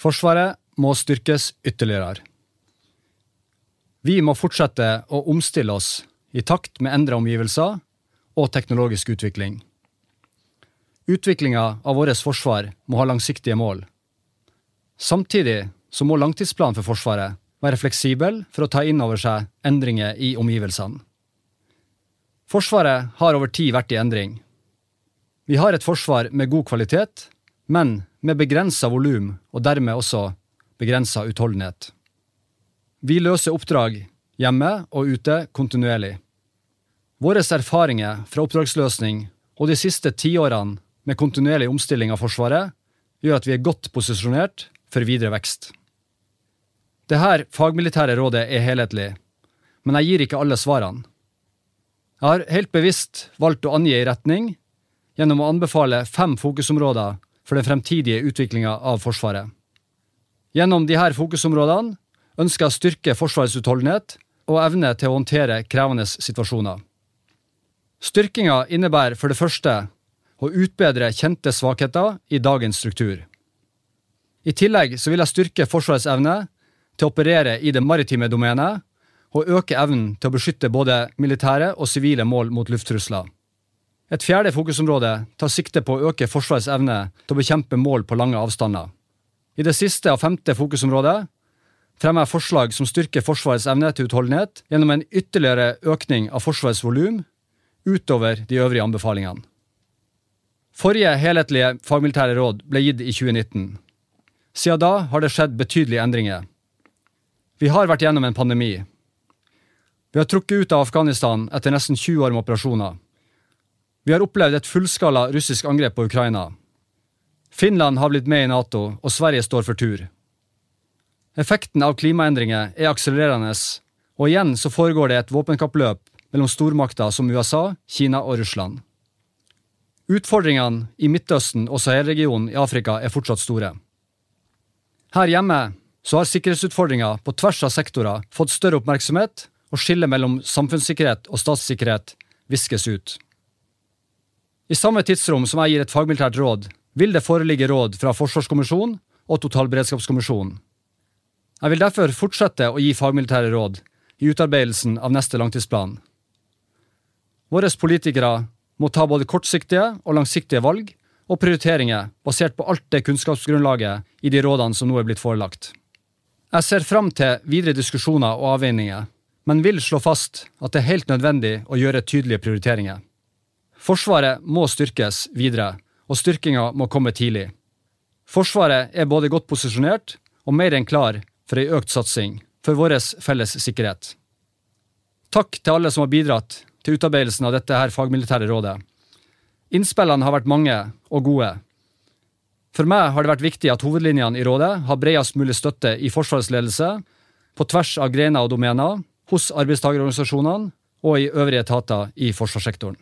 Forsvaret må styrkes ytterligere. Vi må fortsette å omstille oss i takt med endra omgivelser og teknologisk utvikling. Utviklinga av vårt forsvar må ha langsiktige mål. Samtidig så må langtidsplanen for Forsvaret være fleksibel for å ta inn over seg endringer i omgivelsene. Forsvaret har over tid vært i endring. Vi har et forsvar med god kvalitet, men med begrensa volum og dermed også begrensa utholdenhet. Vi løser oppdrag hjemme og ute kontinuerlig. Våre erfaringer fra oppdragsløsning og de siste tiårene med kontinuerlig omstilling av Forsvaret gjør at vi er godt posisjonert for videre vekst. Dette fagmilitære rådet er helhetlig, men jeg gir ikke alle svarene. Jeg har helt bevisst valgt å angi en retning gjennom å anbefale fem fokusområder for den fremtidige utviklinga av Forsvaret. Gjennom disse fokusområdene ønsker jeg å styrke Forsvarets utholdenhet og evne til å håndtere krevende situasjoner. Styrkinga innebærer for det første å utbedre kjente svakheter i dagens struktur. I tillegg vil jeg styrke Forsvarets evne til å operere i det maritime domenet og øke evnen til å beskytte både militære og sivile mål mot lufttrusler. Et fjerde fokusområde tar sikte på å øke Forsvarets evne til å bekjempe mål på lange avstander. I det siste og femte fokusområdet fremmer jeg forslag som styrker Forsvarets evne til utholdenhet gjennom en ytterligere økning av Forsvarets volum utover de øvrige anbefalingene. Forrige helhetlige fagmilitære råd ble gitt i 2019. Siden da har det skjedd betydelige endringer. Vi har vært gjennom en pandemi. Vi har trukket ut av Afghanistan etter nesten 20 år med operasjoner. Vi har opplevd et fullskala russisk angrep på Ukraina. Finland har blitt med i Nato, og Sverige står for tur. Effekten av klimaendringer er akselererende, og igjen så foregår det et våpenkappløp mellom stormakter som USA, Kina og Russland. Utfordringene i Midtøsten og Sahel-regionen i Afrika er fortsatt store. Her hjemme så har sikkerhetsutfordringer på tvers av sektorer fått større oppmerksomhet, og skillet mellom samfunnssikkerhet og statssikkerhet viskes ut. I samme tidsrom som jeg gir et fagmilitært råd, vil det foreligge råd fra Forsvarskommisjonen og Totalberedskapskommisjonen. Jeg vil derfor fortsette å gi fagmilitære råd i utarbeidelsen av neste langtidsplan. Våre politikere må ta både kortsiktige og langsiktige valg og prioriteringer basert på alt det kunnskapsgrunnlaget i de rådene som nå er blitt forelagt. Jeg ser fram til videre diskusjoner og avveininger, men vil slå fast at det er helt nødvendig å gjøre tydelige prioriteringer. Forsvaret må styrkes videre, og styrkinga må komme tidlig. Forsvaret er både godt posisjonert og mer enn klar for ei økt satsing for vår felles sikkerhet. Takk til alle som har bidratt til utarbeidelsen av dette her fagmilitære rådet. Innspillene har vært mange og gode. For meg har det vært viktig at hovedlinjene i rådet har bredest mulig støtte i Forsvarets ledelse, på tvers av grener og domener, hos arbeidstagerorganisasjonene og i øvrige etater i forsvarssektoren.